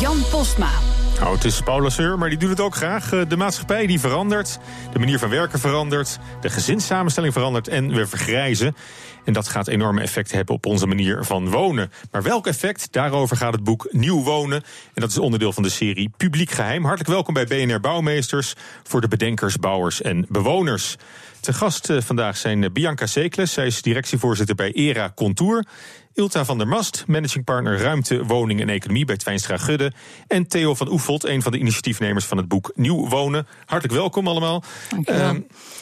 Jan Postma. Nou, het is Paul Lasseur, maar die doet het ook graag. Eh, de maatschappij die verandert, de manier van werken verandert, de gezinssamenstelling verandert en we vergrijzen. En dat gaat enorme effecten hebben op onze manier van wonen. Maar welk effect? Daarover gaat het boek Nieuw Wonen. En dat is onderdeel van de serie Publiek Geheim. Hartelijk welkom bij BNR Bouwmeesters voor de bedenkers, bouwers en bewoners. Te gast eh, vandaag zijn eh, Bianca Sekles. Zij is directievoorzitter bij ERA Contour. Ilta van der Mast, managing partner Ruimte, Woning en Economie bij Twijnstra Gudde. En Theo van Oefelt, een van de initiatiefnemers van het boek Nieuw Wonen. Hartelijk welkom allemaal. Uh,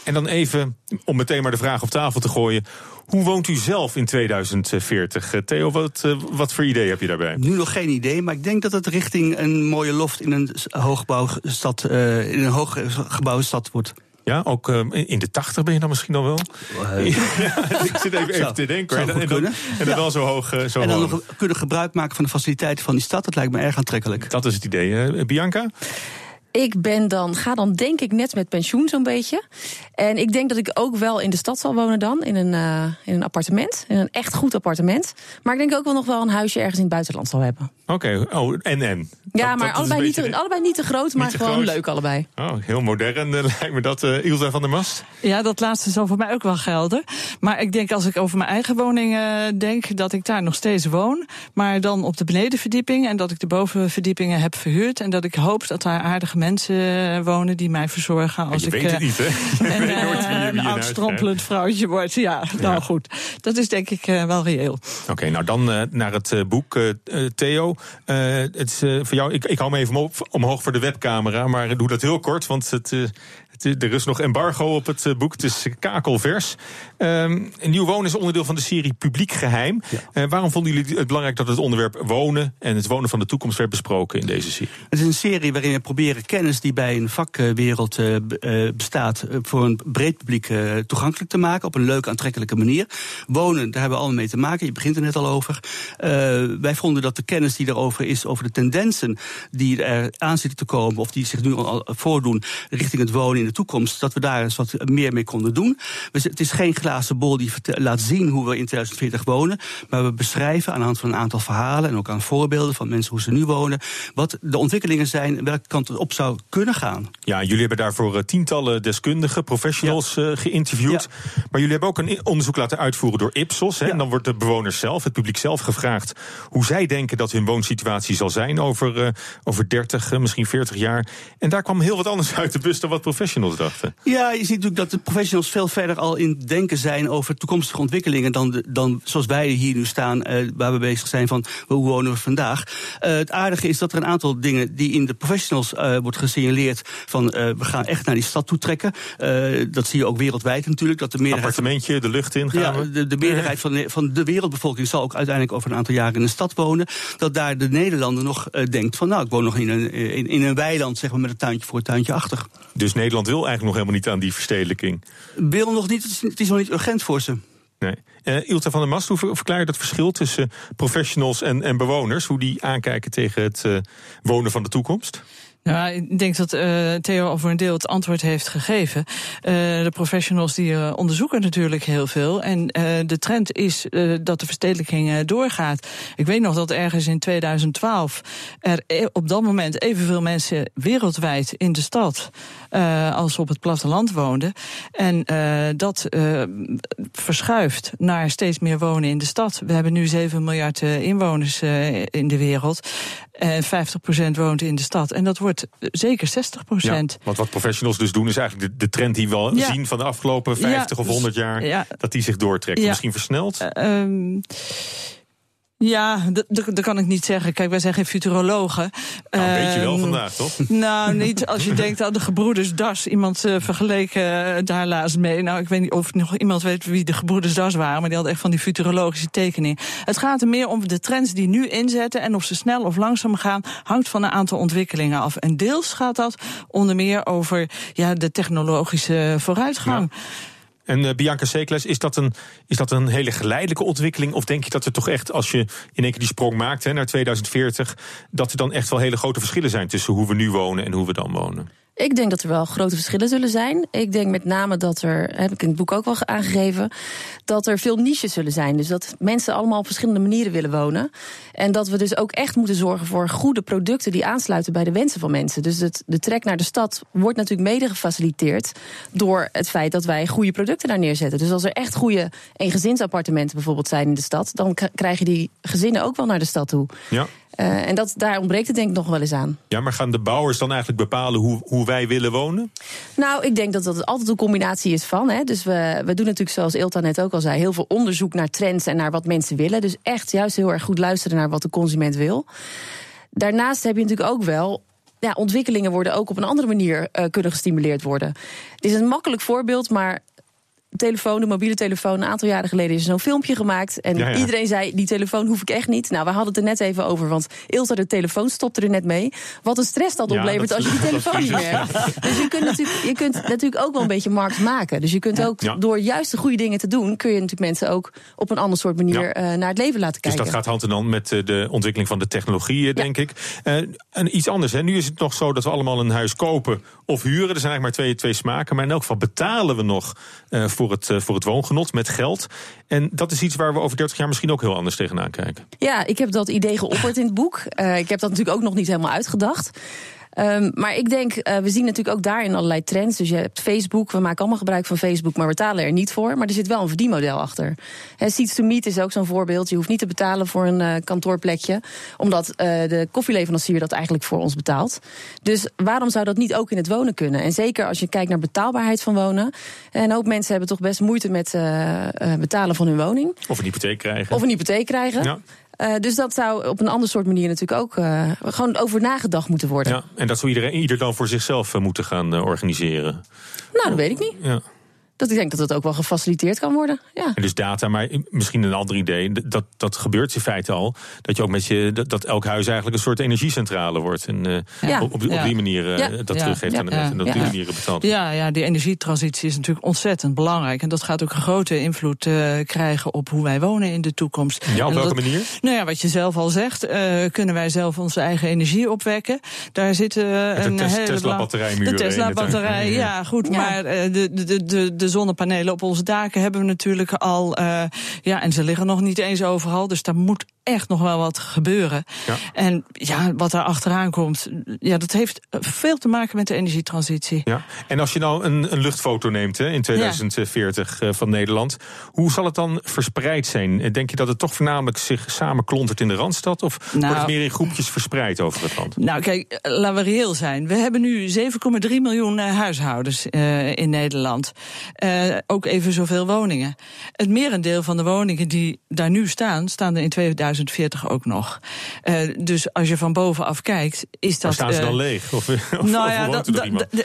en dan even, om meteen maar de vraag op tafel te gooien. Hoe woont u zelf in 2040? Eh, Theo, wat, uh, wat voor idee heb je daarbij? Nu nog geen idee, maar ik denk dat het richting een mooie loft in een hoogbouwstad, uh, in een hooggebouwde stad wordt. Ja, ook uh, in de 80 ben je dan misschien al wel? Uh, ja, ik zit even, even te denken. En, en, dan, en dan ja. wel zo hoog. Uh, zo en dan hoog. nog kunnen gebruik maken van de faciliteiten van die stad. Dat lijkt me erg aantrekkelijk. Dat is het idee. Bianca? Ik ben dan, ga dan denk ik net met pensioen zo'n beetje. En ik denk dat ik ook wel in de stad zal wonen dan, in een, uh, in een appartement. In een echt goed appartement. Maar ik denk ook wel nog wel een huisje ergens in het buitenland zal hebben. Oké, okay. oh, en en. Ja, dat, maar dat allebei, niet te, allebei niet te groot, maar te gewoon groot. leuk allebei. Oh, heel modern uh, lijkt me dat, uh, Ilse van der Mast. Ja, dat laatste zal voor mij ook wel gelden. Maar ik denk als ik over mijn eigen woning uh, denk, dat ik daar nog steeds woon. Maar dan op de benedenverdieping en dat ik de bovenverdiepingen heb verhuurd. En dat ik hoop dat daar aardige mensen wonen die mij verzorgen als je ik weet het niet, hè? een, een oud strompelend vrouwtje word. Ja, nou ja. goed. Dat is denk ik uh, wel reëel. Oké, okay, nou dan uh, naar het uh, boek. Theo, het is voor jou, ik, ik hou me even omhoog voor de webcamera, maar doe dat heel kort, want het, het, er is nog embargo op het boek. Het is kakelvers. Um, Nieuw Wonen is onderdeel van de serie Publiek Geheim. Ja. waarom vonden jullie het belangrijk dat het onderwerp wonen en het wonen van de toekomst werd besproken in deze serie? Het is een serie waarin we proberen kennis die bij een vakwereld bestaat voor een breed publiek toegankelijk te maken op een leuke, aantrekkelijke manier. Wonen, daar hebben we allemaal mee te maken. Je begint er net al over. Wij vonden dat de kennis die erover is, over de tendensen die er aan zitten te komen, of die zich nu al voordoen richting het wonen in de toekomst, dat we daar eens wat meer mee konden doen. Het is geen glazen bol die laat zien hoe we in 2040 wonen, maar we beschrijven aan de hand van een aantal verhalen en ook aan voorbeelden van mensen hoe ze nu wonen, wat de ontwikkelingen zijn, welke kant het op zou kunnen gaan. Ja, jullie hebben daarvoor uh, tientallen deskundigen, professionals ja. uh, geïnterviewd. Ja. Maar jullie hebben ook een onderzoek laten uitvoeren door Ipsos. Hè? Ja. En dan wordt de bewoners zelf, het publiek zelf, gevraagd hoe zij denken dat hun woonsituatie zal zijn over, uh, over 30, uh, misschien 40 jaar. En daar kwam heel wat anders uit de bus dan wat professionals dachten. Ja, je ziet natuurlijk dat de professionals veel verder al in denken zijn over toekomstige ontwikkelingen dan, de, dan zoals wij hier nu staan, uh, waar we bezig zijn van hoe wonen we vandaag. Uh, het aardige is dat er een aantal dingen die in de professionals uh, wordt gesignaleerd van we gaan echt naar die stad toe trekken. dat zie je ook wereldwijd natuurlijk. Dat de meerderheid appartementje de lucht in gaan ja, we. De, de meerderheid van de, van de wereldbevolking zal ook uiteindelijk over een aantal jaren in een stad wonen. Dat daar de Nederlander nog denkt van nou, ik woon nog in een, in, in, een weiland, zeg maar, met een tuintje voor een tuintje achter. Dus Nederland wil eigenlijk nog helemaal niet aan die verstedelijking? Wil nog niet, het is, het is nog niet urgent voor ze. Nee. Uh, Ilta van der Mast, hoe verklaar je dat verschil tussen professionals en, en bewoners? Hoe die aankijken tegen het uh, wonen van de toekomst? Nou, ik denk dat uh, Theo al voor een deel het antwoord heeft gegeven. Uh, de professionals die uh, onderzoeken natuurlijk heel veel. En de trend is dat de verstedelijking doorgaat. Ik weet nog dat ergens in 2012 er e, op dat moment evenveel mensen wereldwijd in de stad als op het platteland woonden. En dat verschuift naar steeds meer wonen in de stad. We hebben nu 7 miljard inwoners in de wereld. En 50% woont in de stad. En dat wordt zeker 60 procent. Ja, want wat professionals dus doen, is eigenlijk de, de trend die we al ja. zien van de afgelopen 50 ja, of 100 jaar, ja. dat die zich doortrekt. Misschien versneld? Uh, um, Ja, dat, kan ik niet zeggen. Kijk, wij zijn geen futurologen. Nou, weet je wel Ehm, vandaag, toch? Nou, niet als je denkt aan de gebroeders Das. Iemand eh, vergeleken eh, daar laatst mee. Nou, ik weet niet of nog iemand weet wie de gebroeders Das waren... maar die hadden echt van die futurologische tekeningen. Het gaat er meer om de trends die nu inzetten... en of ze snel of langzaam gaan, hangt van een aantal ontwikkelingen af. En deels gaat dat onder meer over ja, de technologische vooruitgang. En eh, Bianca Sekles, is dat, een, is dat een hele geleidelijke ontwikkeling? Of denk je dat er toch echt, als je in één keer die sprong maakt hè, naar 2040, dat er dan echt wel hele grote verschillen zijn tussen hoe we nu wonen en hoe we dan wonen? Ik denk dat er wel grote verschillen zullen zijn. Ik denk met name dat er, heb ik in het boek ook wel aangegeven, dat er veel niches zullen zijn. Dus dat mensen allemaal op verschillende manieren willen wonen. En dat we dus ook echt moeten zorgen voor goede producten die aansluiten bij de wensen van mensen. Dus het, de trek naar de stad wordt natuurlijk mede gefaciliteerd door het feit dat wij goede producten daar neerzetten. Dus als er echt goede eengezinsappartementen bijvoorbeeld zijn in de stad, dan k- krijg je die gezinnen ook wel naar de stad toe. Ja. Eh, en dat, daar ontbreekt het denk ik nog wel eens aan. ja, maar gaan de bouwers dan eigenlijk bepalen hoe, hoe wij willen wonen? Nou, ik denk dat dat altijd een combinatie is van. Hè. Dus we, we doen natuurlijk, zoals Ilta net ook al zei, heel veel onderzoek naar trends en naar wat mensen willen. Dus echt juist heel erg goed luisteren naar wat de consument wil. Daarnaast heb je natuurlijk ook wel. Ja, ontwikkelingen worden ook op een andere manier eh, kunnen gestimuleerd worden. Het is een makkelijk voorbeeld, maar telefoon, de mobiele telefoon. Een aantal jaren geleden is er zo'n filmpje gemaakt. En Ja, ja. iedereen zei, die telefoon hoef ik echt niet. Nou, we hadden het er net even over, want Ilse, de telefoon stopte er net mee. Wat een stress dat oplevert dat- als je die telefoon niet meer hebt. Dus je kunt, natuurlijk, je kunt natuurlijk ook wel een beetje markt maken. Dus je kunt ook, door juist de goede dingen te doen... kun je natuurlijk mensen ook op een ander soort manier eh, naar het leven laten Dus kijken. dat gaat hand in hand met eh, de ontwikkeling van de technologie, eh, denk ik. Eh, en iets anders, hè. nu is het nog zo dat we allemaal een huis kopen of huren. Er zijn eigenlijk maar twee, twee smaken. Maar in elk geval betalen we nog voor, het, eh, voor het woongenot met geld. En dat is iets waar we over 30 jaar misschien ook heel anders tegenaan kijken. Ja, ik heb dat idee geopperd in het boek. Eh, ik heb dat natuurlijk ook nog niet helemaal uitgedacht. Ehm, maar ik denk, eh, we zien natuurlijk ook daarin allerlei trends. Dus je hebt Facebook, we maken allemaal gebruik van Facebook, maar we betalen er niet voor. Maar er zit wel een verdienmodel achter. He, Seats to Meet is ook zo'n voorbeeld. Je hoeft niet te betalen voor een eh, kantoorplekje, omdat eh, de koffieleverancier dat eigenlijk voor ons betaalt. Dus waarom zou dat niet ook in het wonen kunnen? En zeker als je kijkt naar betaalbaarheid van wonen. Een hoop mensen hebben toch best moeite met betalen van hun woning. Of een hypotheek krijgen. Of een hypotheek krijgen. Ja. Eh, dus dat zou op een ander soort manier natuurlijk ook eh, gewoon over nagedacht moeten worden. Ja, en dat zou iedereen, ieder dan voor zichzelf eh, moeten gaan organiseren. Nou, dat weet ik niet. Ja. Dat ik denk dat dat ook wel gefaciliteerd kan worden. Ja. En dus data, maar misschien een ander idee. Dat, dat gebeurt in feite al. Dat je ook met je dat, dat elk huis eigenlijk een soort energiecentrale wordt. En eh, Ja. op, op, op Ja. die manier eh, Ja. dat Ja. teruggeeft aan de net. En dat op die Ja. manier betaalt. Ja, ja, die energietransitie is natuurlijk ontzettend belangrijk. En dat gaat ook een grote invloed eh, krijgen op hoe wij wonen in de toekomst. Ja, op En welke dat- manier? Nou ja, wat je zelf al zegt, eh, kunnen wij zelf onze eigen energie opwekken. Daar zitten de een Tes- hele Tesla-batterijmuren De Tesla-batterij, ja, goed. Ja. Maar eh, de, de, de, de zonnepanelen op onze daken hebben we natuurlijk al. eh, ja, en ze liggen nog niet eens overal. Dus daar moet echt nog wel wat gebeuren. Ja. En ja, wat daar achteraan komt, ja, dat heeft veel te maken met de energietransitie. Ja. En als je nou een, een luchtfoto neemt hè, in 2040 eh, van Nederland, hoe zal het dan verspreid zijn? Eh, Denk je dat het toch voornamelijk zich samenklontert in de randstad? Of wordt Nou. het meer in groepjes verspreid over het land? Nou, kijk, eh, laten we reëel zijn. We hebben nu 7,3 miljoen huishoudens in Nederland. Ook even zoveel woningen. Het merendeel van de woningen die daar nu staan, staan er in 2040 ook nog. Eh, dus als je van bovenaf kijkt, is dat. Waar staan ze eh, dan leeg? Of, of, nou ja, dat,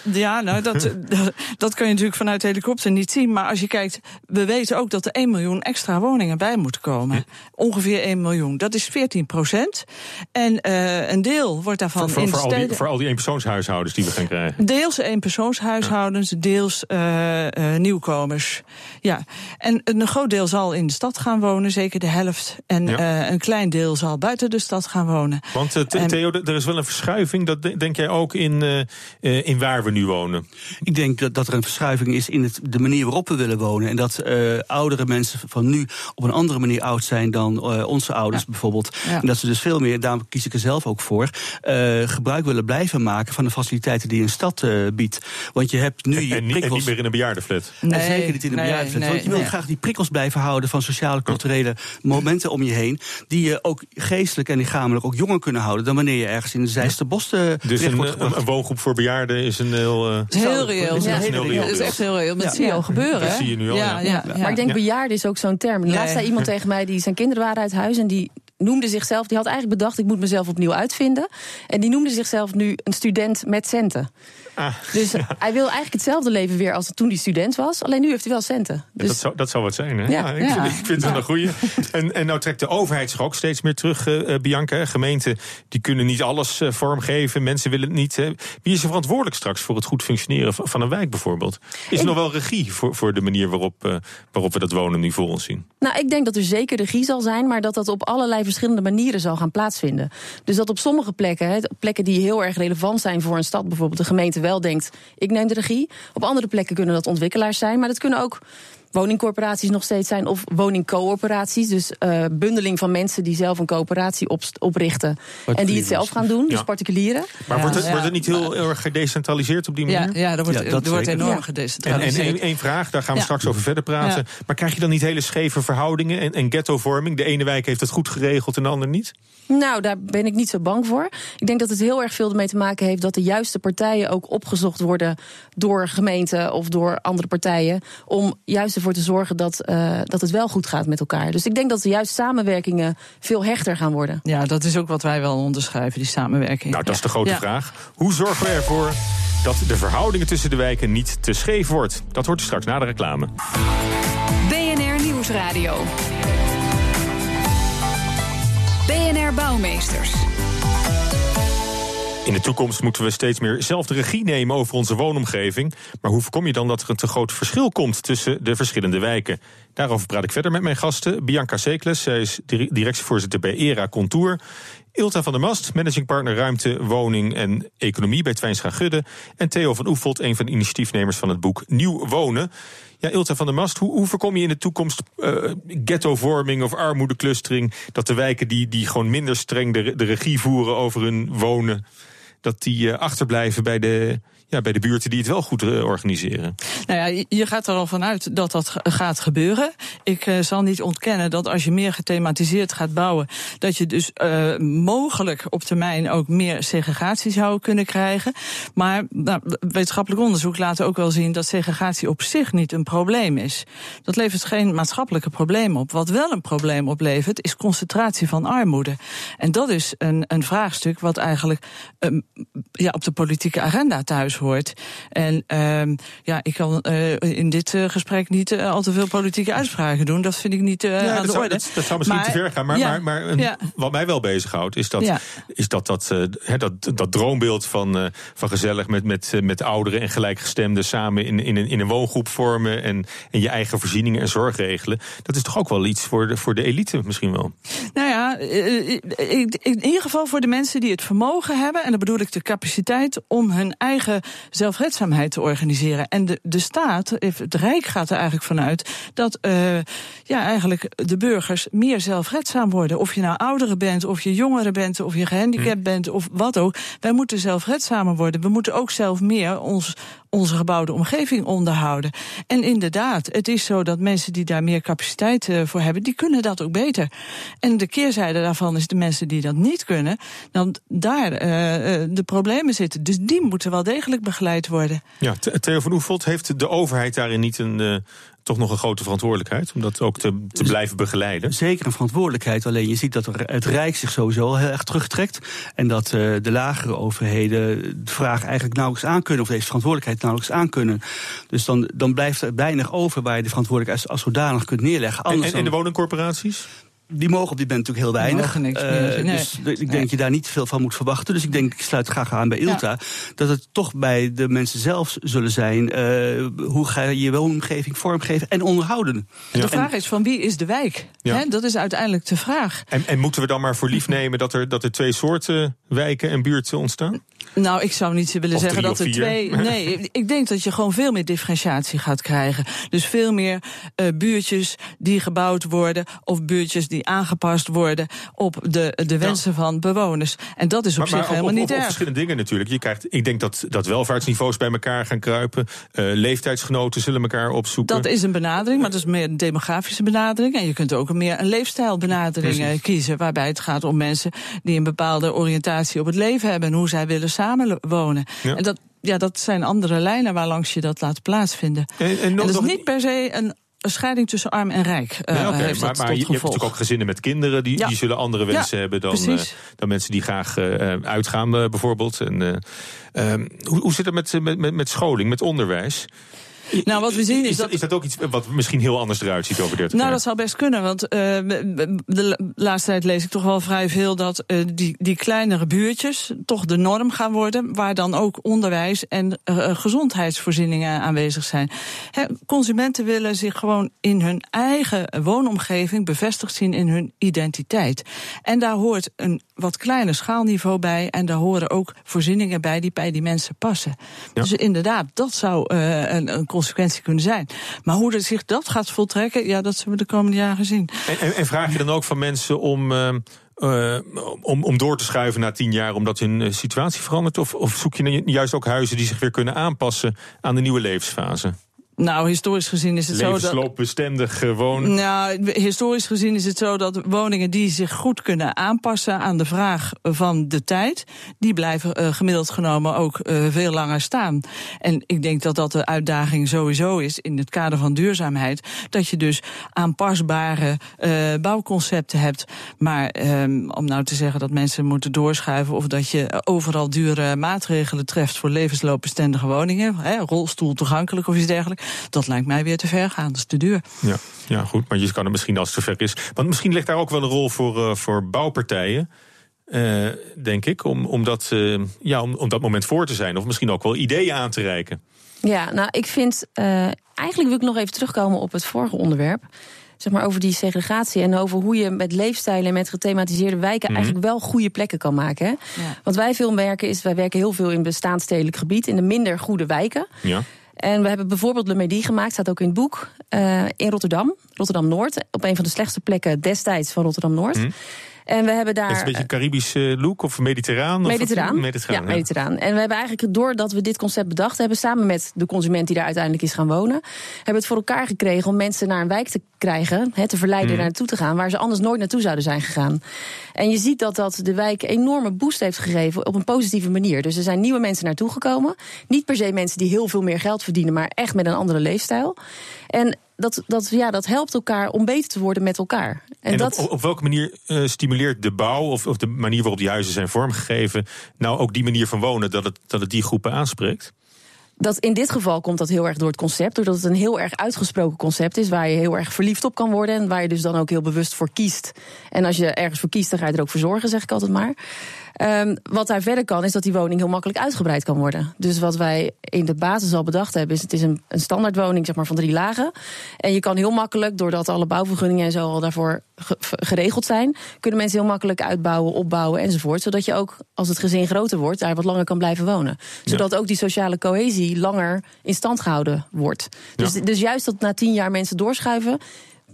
ja, nou, dat, dat, dat kun je natuurlijk vanuit de helikopter niet zien. Maar als je kijkt, we weten ook dat er 1 miljoen extra woningen bij moeten komen. Ongeveer 1 miljoen. Dat is 14 procent. En eh, een deel wordt daarvan voor, voor, in voor, al die, voor al die eenpersoonshuishoudens die we gaan krijgen. Deels eenpersoonshuishoudens, deels eh, eh, nieuwkomers. Ja, en een groot deel zal in de stad gaan wonen, zeker de helft. En Ja. Een klein deel zal buiten de stad gaan wonen. Want eh, Theo, er is wel een verschuiving. Dat de- denk jij ook in, eh, eh, in waar we nu wonen? Ik denk dat, dat er een verschuiving is in het, de manier waarop we willen wonen. En dat eh, oudere mensen van nu op een andere manier oud zijn dan eh, onze ouders bijvoorbeeld. Ja. En dat ze dus veel meer, daarom kies ik er zelf ook voor, eh, gebruik willen blijven maken van de faciliteiten die een stad eh, biedt. Want je hebt nu je En, niet- en prikkels. niet meer in een bejaardenflat. En zeker niet in de nee, bejaardenflat. nee, Want je wil nee. graag die prikkels blijven houden van sociale, culturele momenten om je heen. Die je ook geestelijk en lichamelijk ook jonger kunnen houden dan wanneer je ergens in de zijste bos eh, Dus een, wordt een, woongroep voor bejaarden is een heel. eh, is heel reëel. is Ja, heel reëel Dat is echt heel reëel. Dat Ja. zie je al gebeuren. Dat hè? zie je nu al, ja. Ja, ja, Maar ik denk Ja. bejaarden is ook zo'n term. Nee. Laatst zei iemand tegen mij, die zijn kinderen waren uit huis en die noemde zichzelf, die had eigenlijk bedacht: ik moet mezelf opnieuw uitvinden. En die noemde zichzelf nu een student met centen. Ah, Dus hij wil eigenlijk hetzelfde leven weer als toen hij student was. Alleen nu heeft hij wel centen. Ja, Dus dat, zou, dat zou wat zijn, hè? Ja. ik, ik vind het een goeie. En, en nou trekt de overheid zich ook steeds meer terug, eh, eh, Bianca. Gemeenten die kunnen niet alles eh, vormgeven. Mensen willen het niet. Wie is er verantwoordelijk straks voor het goed functioneren van, van een wijk bijvoorbeeld? Is er Ik- nog wel regie voor, voor de manier waarop, waarop we dat wonen nu voor ons zien? Nou, ik denk dat er zeker regie zal zijn, maar dat dat op allerlei verschillende manieren zal gaan plaatsvinden. Dus dat op sommige plekken, hè, plekken die heel erg relevant zijn voor een stad, bijvoorbeeld de gemeente wel denkt: ik neem de regie. Op andere plekken kunnen dat ontwikkelaars zijn, maar dat kunnen ook woningcorporaties nog steeds zijn of woningcoöperaties. Dus eh, bundeling van mensen die zelf een coöperatie op, oprichten en die het zelf gaan doen, dus particulieren. Maar Ja, wordt, het, ja. wordt het niet heel erg gedecentraliseerd op die manier? ja, er wordt, Ja, dat er wordt enorm Ja. En, en gedecentraliseerd. één één vraag, daar gaan we Ja. straks over verder praten. Ja. Maar krijg je dan niet hele scheve verhoudingen en, en ghettovorming? De ene wijk heeft het goed geregeld en de ander niet? Nou, daar ben ik niet zo bang voor. Ik denk dat het heel erg veel ermee te maken heeft dat de juiste partijen ook opgezocht worden door gemeenten of door andere partijen. Om juist ervoor te zorgen dat, eh, dat het wel goed gaat met elkaar. Dus ik denk dat de juiste samenwerkingen veel hechter gaan worden. Ja, dat is ook wat wij wel onderschrijven, die samenwerking. Nou, dat is de grote Ja. vraag. Hoe zorgen we ervoor dat de verhoudingen tussen de wijken niet te scheef wordt? Dat hoort u straks na de reclame. BNR Nieuwsradio. BNR Bouwmeesters. In de toekomst moeten we steeds meer zelf de regie nemen over onze woonomgeving. Maar hoe voorkom je dan dat er een te groot verschil komt tussen de verschillende wijken? Daarover praat ik verder met mijn gasten. Bianca Sekles, zij is dir- directievoorzitter bij ERA Contour. Ilta van der Mast, managing partner ruimte, woning en economie bij Twijnstra Gudde. En Theo van Oefelt, een van de initiatiefnemers van het boek Nieuw Wonen. Ja, Ilta van der Mast, hoe, hoe voorkom je in de toekomst eh, ghettovorming of armoedeclustering? Dat de wijken die, die gewoon minder streng de, de regie voeren over hun wonen, dat die eh, achterblijven bij de, ja, bij de buurten die het wel goed eh, organiseren? Nou ja, je- gaat er al vanuit dat dat gaat gebeuren. Ik eh, zal niet ontkennen dat als je meer gethematiseerd gaat bouwen, dat je dus eh, mogelijk op termijn ook meer segregatie zou kunnen krijgen. Maar nou, wetenschappelijk onderzoek laat ook wel zien dat segregatie op zich niet een probleem is. Dat levert geen maatschappelijke probleem op. Wat wel een probleem oplevert, is concentratie van armoede. En dat is een, een vraagstuk wat eigenlijk ehm, ja, op de politieke agenda thuis hoort. En ehm, ja, ik kan eh, in dit eh, gesprek niet eh, al te veel politieke uitspraken doen. Dat vind ik niet Ja, aan dat, de zou, orde. dat, dat zou misschien Maar- te ver gaan. Maar, ja, maar, maar een- ja. wat mij wel bezighoudt, is dat is dat, dat, dat, dat droombeeld van, van gezellig met, met, met ouderen en gelijkgestemden samen in, in, een, in een woongroep vormen en, en je eigen voorzieningen en zorg regelen. Dat is toch ook wel iets voor de, voor de elite misschien wel. Nou ja, in ieder geval voor de mensen die het vermogen hebben, en dan bedoel ik de capaciteit om hun eigen zelfredzaamheid te organiseren. En de, de staat, het Rijk gaat er eigenlijk vanuit dat eh, ja, eigenlijk de burgers meer zelfredzaam worden. Of je nou ouderen bent, of je jongeren bent, of je gehandicapt bent, of wat ook. Wij moeten zelfredzamer worden. We moeten ook zelf meer ons, onze gebouwde omgeving onderhouden. En inderdaad, het is zo dat mensen die daar meer capaciteit eh, voor hebben, die kunnen dat ook beter. En de keerzijde daarvan is de mensen die dat niet kunnen, dan daar eh, de problemen zitten. Dus die moeten wel degelijk begeleid worden. Ja, Th- Theo van Oefelt, heeft de overheid daarin niet een, toch nog een grote verantwoordelijkheid om dat ook te, te blijven begeleiden? Zeker een verantwoordelijkheid. Alleen je ziet dat er het Rijk zich sowieso heel erg terugtrekt. En dat eh, de lagere overheden de vraag eigenlijk nauwelijks aankunnen. Of deze verantwoordelijkheid nauwelijks aankunnen. Dus dan, dan blijft er weinig over waar je de verantwoordelijkheid als, als zodanig kunt neerleggen. En, Anders en, en de woningcorporaties? Die mogen op dit moment natuurlijk heel weinig. mogen niks Eh, meer nee. Dus ik denk Nee. dat je daar niet veel van moet verwachten. Dus ik denk, ik sluit graag aan bij Ilta. Dat het toch bij de mensen zelf zullen zijn. eh, hoe ga je je woonomgeving vormgeven en onderhouden? De vraag is van wie is de wijk? Ja. Dat is uiteindelijk de vraag. En, en moeten we dan maar voor lief nemen dat er, dat er twee soorten wijken en buurten ontstaan? Nou, ik zou niet willen Of zeggen dat er twee. Nee, ik denk dat je gewoon veel meer differentiatie gaat krijgen. Dus veel meer eh, buurtjes die gebouwd worden. of buurtjes die aangepast worden op de, de wensen van bewoners. En dat is op zich ook helemaal op, niet erg. verschillende dingen natuurlijk. Je krijgt, ik denk dat, dat welvaartsniveaus bij elkaar gaan kruipen. Eh, leeftijdsgenoten zullen elkaar opzoeken. Dat is een benadering, maar dat is meer een demografische benadering. En je kunt ook meer een leefstijlbenadering eh, kiezen. Waarbij het gaat om mensen die een bepaalde oriëntatie op het leven hebben. en hoe zij willen samenwonen. Ja. En dat, ja, dat zijn andere lijnen waarlangs je dat laat plaatsvinden. En, en nog, En dat is niet per se een een scheiding tussen arm en rijk. Uh, okay, heeft maar, je, hebt natuurlijk ook gezinnen met kinderen, die, Ja. die zullen andere wensen Ja, hebben dan, eh, dan mensen die graag eh, uitgaan, eh, bijvoorbeeld. En, eh, ehm, hoe, hoe zit het met, met, met, met scholing, met onderwijs? Nou, wat we zien is is, dat, is dat ook iets wat misschien heel anders eruit ziet over 30 Nou, jaar? dat zou best kunnen. Want eh, de laatste tijd lees ik toch wel vrij veel dat eh, die, die kleinere buurtjes toch de norm gaan worden. Waar dan ook onderwijs en eh, gezondheidsvoorzieningen aanwezig zijn. Consumenten willen zich gewoon in hun eigen woonomgeving bevestigd zien in hun identiteit. En daar hoort een wat kleiner schaalniveau bij. En daar horen ook voorzieningen bij die bij die mensen passen. Ja. Dus inderdaad, dat zou een, een consequentie kunnen zijn. Maar hoe er zich dat gaat voltrekken, ja, dat zullen we de komende jaren zien. En, en, vraag je dan ook van mensen om, eh, eh, om, om door te schuiven na tien jaar omdat hun eh, situatie verandert? Of, of zoek je juist ook huizen die zich weer kunnen aanpassen aan de nieuwe levensfase? Nou, historisch gezien is het zo dat. Levensloopbestendig uh, wonen. Nou, historisch gezien is het zo dat woningen die zich goed kunnen aanpassen aan de vraag van de tijd, die blijven uh, gemiddeld genomen ook uh, veel langer staan. En ik denk dat dat de uitdaging sowieso is in het kader van duurzaamheid, dat je dus aanpasbare uh, bouwconcepten hebt. Maar um, om nou te zeggen dat mensen moeten doorschuiven of dat je overal dure maatregelen treft voor levensloopbestendige woningen, hè, rolstoel toegankelijk of iets dergelijks, dat lijkt mij weer te ver gaan. Dat is te duur. Ja, ja, goed. Maar je kan het misschien als het zover is. Want misschien ligt daar ook wel een rol voor, uh, voor bouwpartijen. Uh, denk ik, om, om, dat, uh, ja, om, om dat moment voor te zijn. Of misschien ook wel ideeën aan te reiken. Ja, nou, ik vind. Uh, eigenlijk wil ik nog even terugkomen op het vorige onderwerp. Zeg maar over die segregatie en over hoe je met leefstijlen en met gethematiseerde wijken mm -hmm. eigenlijk wel goede plekken kan maken. Hè? Ja. Wat wij veel merken is, wij werken heel veel in bestaanstedelijk gebied, in de minder goede wijken. Ja. En we hebben bijvoorbeeld Le Medi gemaakt, staat ook in het boek, uh, in Rotterdam, Rotterdam Noord, op een van de slechtste plekken destijds van Rotterdam Noord. Mm. En we hebben daar. Het is een beetje een Caribische look of mediterraan? Mediterraan. Of mediterraan ja, mediterraan. En we hebben eigenlijk, doordat we dit concept bedacht hebben, samen met de consument die daar uiteindelijk is gaan wonen, hebben we het voor elkaar gekregen om mensen naar een wijk te krijgen, te verleiden mm. naar naartoe te gaan, waar ze anders nooit naartoe zouden zijn gegaan. En je ziet dat dat de wijk een enorme boost heeft gegeven op een positieve manier. Dus er zijn nieuwe mensen naartoe gekomen. Niet per se mensen die heel veel meer geld verdienen, maar echt met een andere leefstijl. En dat, dat, ja, dat helpt elkaar om beter te worden met elkaar. En, en dat... op, op, welke manier uh, stimuleert de bouw of, of de manier waarop die huizen zijn vormgegeven, nou ook die manier van wonen, dat het, dat het die groepen aanspreekt? Dat in dit geval komt dat heel erg door het concept. Doordat het een heel erg uitgesproken concept is. Waar je heel erg verliefd op kan worden. En waar je dus dan ook heel bewust voor kiest. En als je ergens voor kiest, dan ga je er ook voor zorgen, zeg ik altijd maar. Um, wat daar verder kan, is dat die woning heel makkelijk uitgebreid kan worden. Dus wat wij in de basis al bedacht hebben, is het is een, een standaardwoning zeg maar, van drie lagen. En je kan heel makkelijk, doordat alle bouwvergunningen en zo al daarvoor ge geregeld zijn, kunnen mensen heel makkelijk uitbouwen, opbouwen enzovoort. Zodat je ook, als het gezin groter wordt, daar wat langer kan blijven wonen. Zodat ja. ook die sociale cohesie langer in stand gehouden wordt. Dus, ja. dus juist dat na tien jaar mensen doorschuiven,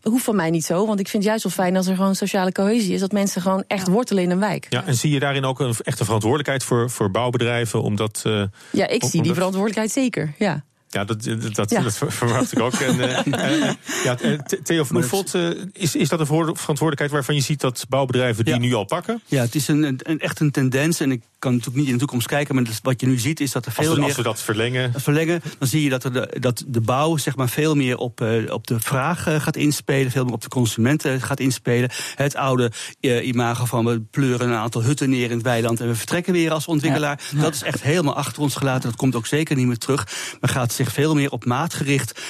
hoeft van mij niet zo. Want ik vind het juist wel fijn als er gewoon sociale cohesie is. Dat mensen gewoon echt wortelen in een wijk. Ja, en zie je daarin ook een echte verantwoordelijkheid voor, voor bouwbedrijven? Omdat, uh, ja, ik zie die verantwoordelijkheid zeker. Ja. Ja, dat, dat, ja. dat verwacht ik ook. En, uh, ja, Theo van Oefelt, uh, is, is dat een verantwoordelijkheid waarvan je ziet dat bouwbedrijven die ja. nu al pakken? Ja, het is een, een, echt een tendens. En ik kan natuurlijk niet in de toekomst kijken, maar wat je nu ziet is dat er veel als we, meer... Als we dat verlengen... verlengen dan zie je dat, er de, dat de bouw zeg maar, veel meer op, uh, op de vraag uh, gaat inspelen, veel meer op de consumenten gaat inspelen. Het oude uh, imago van we pleuren een aantal hutten neer in het weiland en we vertrekken weer als ontwikkelaar. Ja. Dat is echt helemaal achter ons gelaten. Dat komt ook zeker niet meer terug. Maar gaat zich veel meer op maatgericht,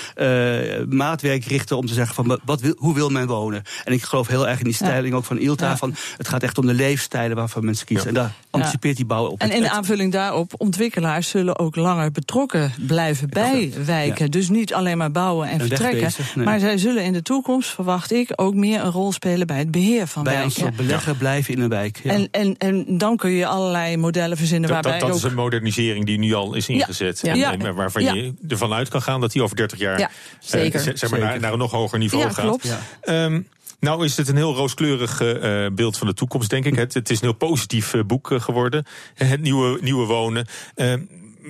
maatwerk richten om te zeggen van wat wil, hoe wil men wonen. En ik geloof heel erg in die styling ook van ILTA. Van, het gaat echt om de leefstijlen waarvan mensen kiezen. En daar anticipeert die op. En in aanvulling daarop, ontwikkelaars zullen ook langer betrokken blijven bij wijken. Ja. Dus niet alleen maar bouwen en, en vertrekken. Nee. Maar zij zullen in de toekomst, verwacht ik, ook meer een rol spelen bij het beheer van bij wijken. Bij belegger ja. blijven in een wijk. En, en, en dan kun je allerlei modellen verzinnen dat, waarbij dat, dat ook... is een modernisering die nu al is ingezet. En, en, waarvan je ervan uit kan gaan dat die over 30 jaar ja, zeker. Zeg maar zeker. Naar, naar, een nog hoger niveau ja, gaat. Klopt. Um, nou is het een heel rooskleurig uh, beeld van de toekomst, denk ik. Het, het is een heel positief uh, boek geworden. Het nieuwe, nieuwe wonen.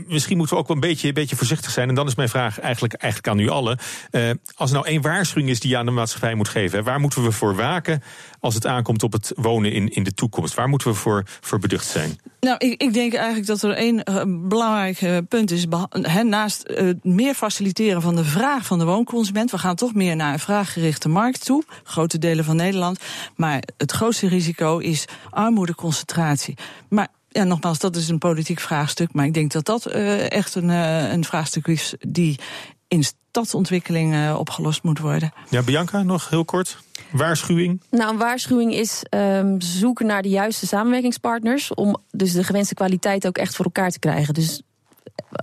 Misschien moeten we ook wel een beetje, een beetje voorzichtig zijn. En dan is mijn vraag eigenlijk, eigenlijk aan u allen. Uh, als er nou één waarschuwing is die je aan de maatschappij moet geven, waar moeten we voor waken als het aankomt op het wonen in, in de toekomst? Waar moeten we voor, voor beducht zijn? Nou, ik, ik denk eigenlijk dat er één uh, belangrijk uh, punt is. He, naast meer faciliteren van de vraag van de woonconsument. We gaan toch meer naar een vraaggerichte markt toe. Grote delen van Nederland. Maar het grootste risico is armoedeconcentratie. Maar ja, nogmaals, dat is een politiek vraagstuk. Maar ik denk dat dat uh, echt een, uh, een vraagstuk is die in stadsontwikkeling uh, opgelost moet worden. Ja, Bianca, nog heel kort. Waarschuwing? Nou, een waarschuwing is um, zoeken naar de juiste samenwerkingspartners. om dus de gewenste kwaliteit ook echt voor elkaar te krijgen. Dus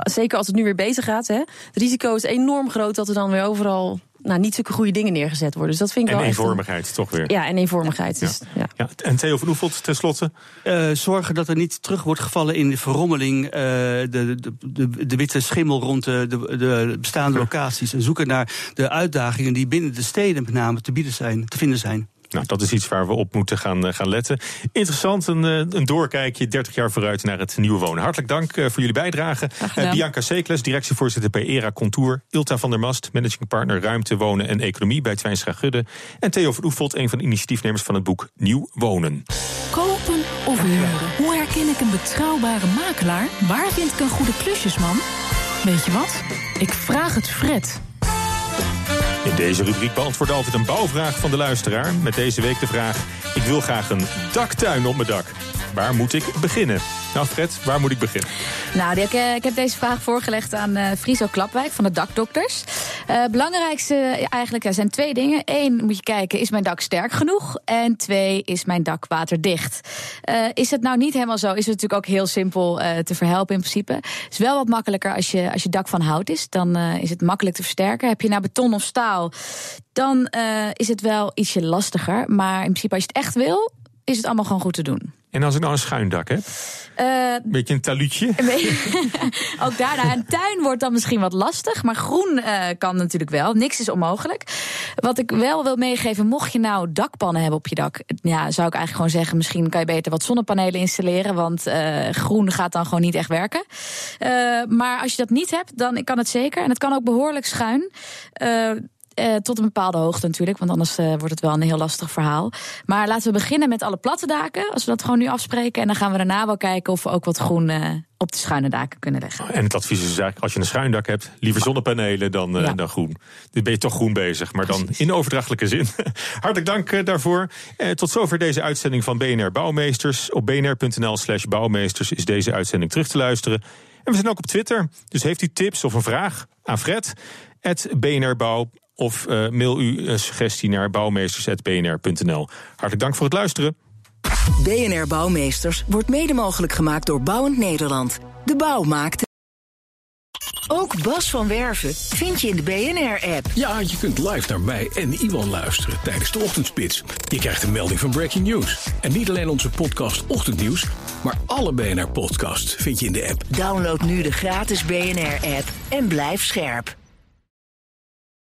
zeker als het nu weer bezig gaat, hè, het risico is enorm groot dat er dan weer overal nou, niet zulke goede dingen neergezet worden. Dus dat vind ik en wel eenvormigheid, echt toch weer. Ja, en eenvormigheid. Ja. Dus, ja. Ja. En Theo van Oefelt, tenslotte? Uh, zorgen dat er niet terug wordt gevallen in de verrommeling... Uh, de, de, de, de, witte schimmel rond de, de, de bestaande locaties... en zoeken naar de uitdagingen die binnen de steden met name te, bieden zijn, te vinden zijn. Nou, dat is iets waar we op moeten gaan, gaan letten. Interessant, een, een doorkijkje 30 jaar vooruit naar het nieuwe wonen. Hartelijk dank voor jullie bijdrage. Uh, Bianca Sekles, directievoorzitter bij ERA Contour. Ilta van der Mast, managing partner Ruimte, Wonen en Economie bij Twijnstra Gudde. En Theo van Oefelt, een van de initiatiefnemers van het boek Nieuw Wonen. Kopen of huren? Hoe herken ik een betrouwbare makelaar? Waar vind ik een goede klusjesman? Weet je wat? Ik vraag het Fred. Deze rubriek beantwoordt altijd een bouwvraag van de luisteraar. Met deze week de vraag: Ik wil graag een daktuin op mijn dak. Waar moet ik beginnen? Nou, Fred, waar moet ik beginnen? Nou, ik, ik heb deze vraag voorgelegd aan uh, Friso Klapwijk van de Dakdokters. Het uh, belangrijkste eigenlijk er zijn twee dingen. Eén, moet je kijken, is mijn dak sterk genoeg? En twee, is mijn dak waterdicht? Uh, is het nou niet helemaal zo, is het natuurlijk ook heel simpel te verhelpen in principe. Het is wel wat makkelijker als je, als je dak van hout is. Dan is het makkelijk te versterken. Heb je nou beton of staal, dan is het wel ietsje lastiger. Maar in principe, als je het echt wil, is het allemaal gewoon goed te doen. En als ik nou een schuin dak heb? Uh, Beetje een taluutje? ook daar, nou, een tuin wordt dan misschien wat lastig. Maar groen uh, kan natuurlijk wel. Niks is onmogelijk. Wat ik wel wil meegeven, mocht je nou dakpannen hebben op je dak... ja, zou ik eigenlijk gewoon zeggen, misschien kan je beter wat zonnepanelen installeren... want uh, groen gaat dan gewoon niet echt werken. maar als je dat niet hebt, dan kan het zeker. En het kan ook behoorlijk schuin. Uh, tot een bepaalde hoogte natuurlijk, want anders uh, wordt het wel een heel lastig verhaal. Maar laten we beginnen met alle platte daken, als we dat gewoon nu afspreken. En dan gaan we daarna wel kijken of we ook wat groen uh, op de schuine daken kunnen leggen. En het advies is dus eigenlijk, als je een schuin dak hebt, liever zonnepanelen dan, ja. dan groen. Dus ben je toch groen bezig, maar dan in overdrachtelijke zin. Hartelijk dank daarvoor. tot zover deze uitzending van BNR Bouwmeesters. Op bnr.nl slash bouwmeesters is deze uitzending terug te luisteren. En we zijn ook op Twitter, dus heeft u tips of een vraag aan Fred, BNR Bouw of uh, mail uw uh, suggestie naar bouwmeesters.bnr.nl. Hartelijk dank voor het luisteren. BNR Bouwmeesters wordt mede mogelijk gemaakt door Bouwend Nederland. De bouw maakt. Ook Bas van Werven vind je in de BNR-app. Ja, je kunt live naar mij en Iwan luisteren tijdens de ochtendspits. Je krijgt een melding van Breaking News. En niet alleen onze podcast Ochtendnieuws, maar alle BNR-podcasts vind je in de app. Download nu de gratis BNR-app en blijf scherp.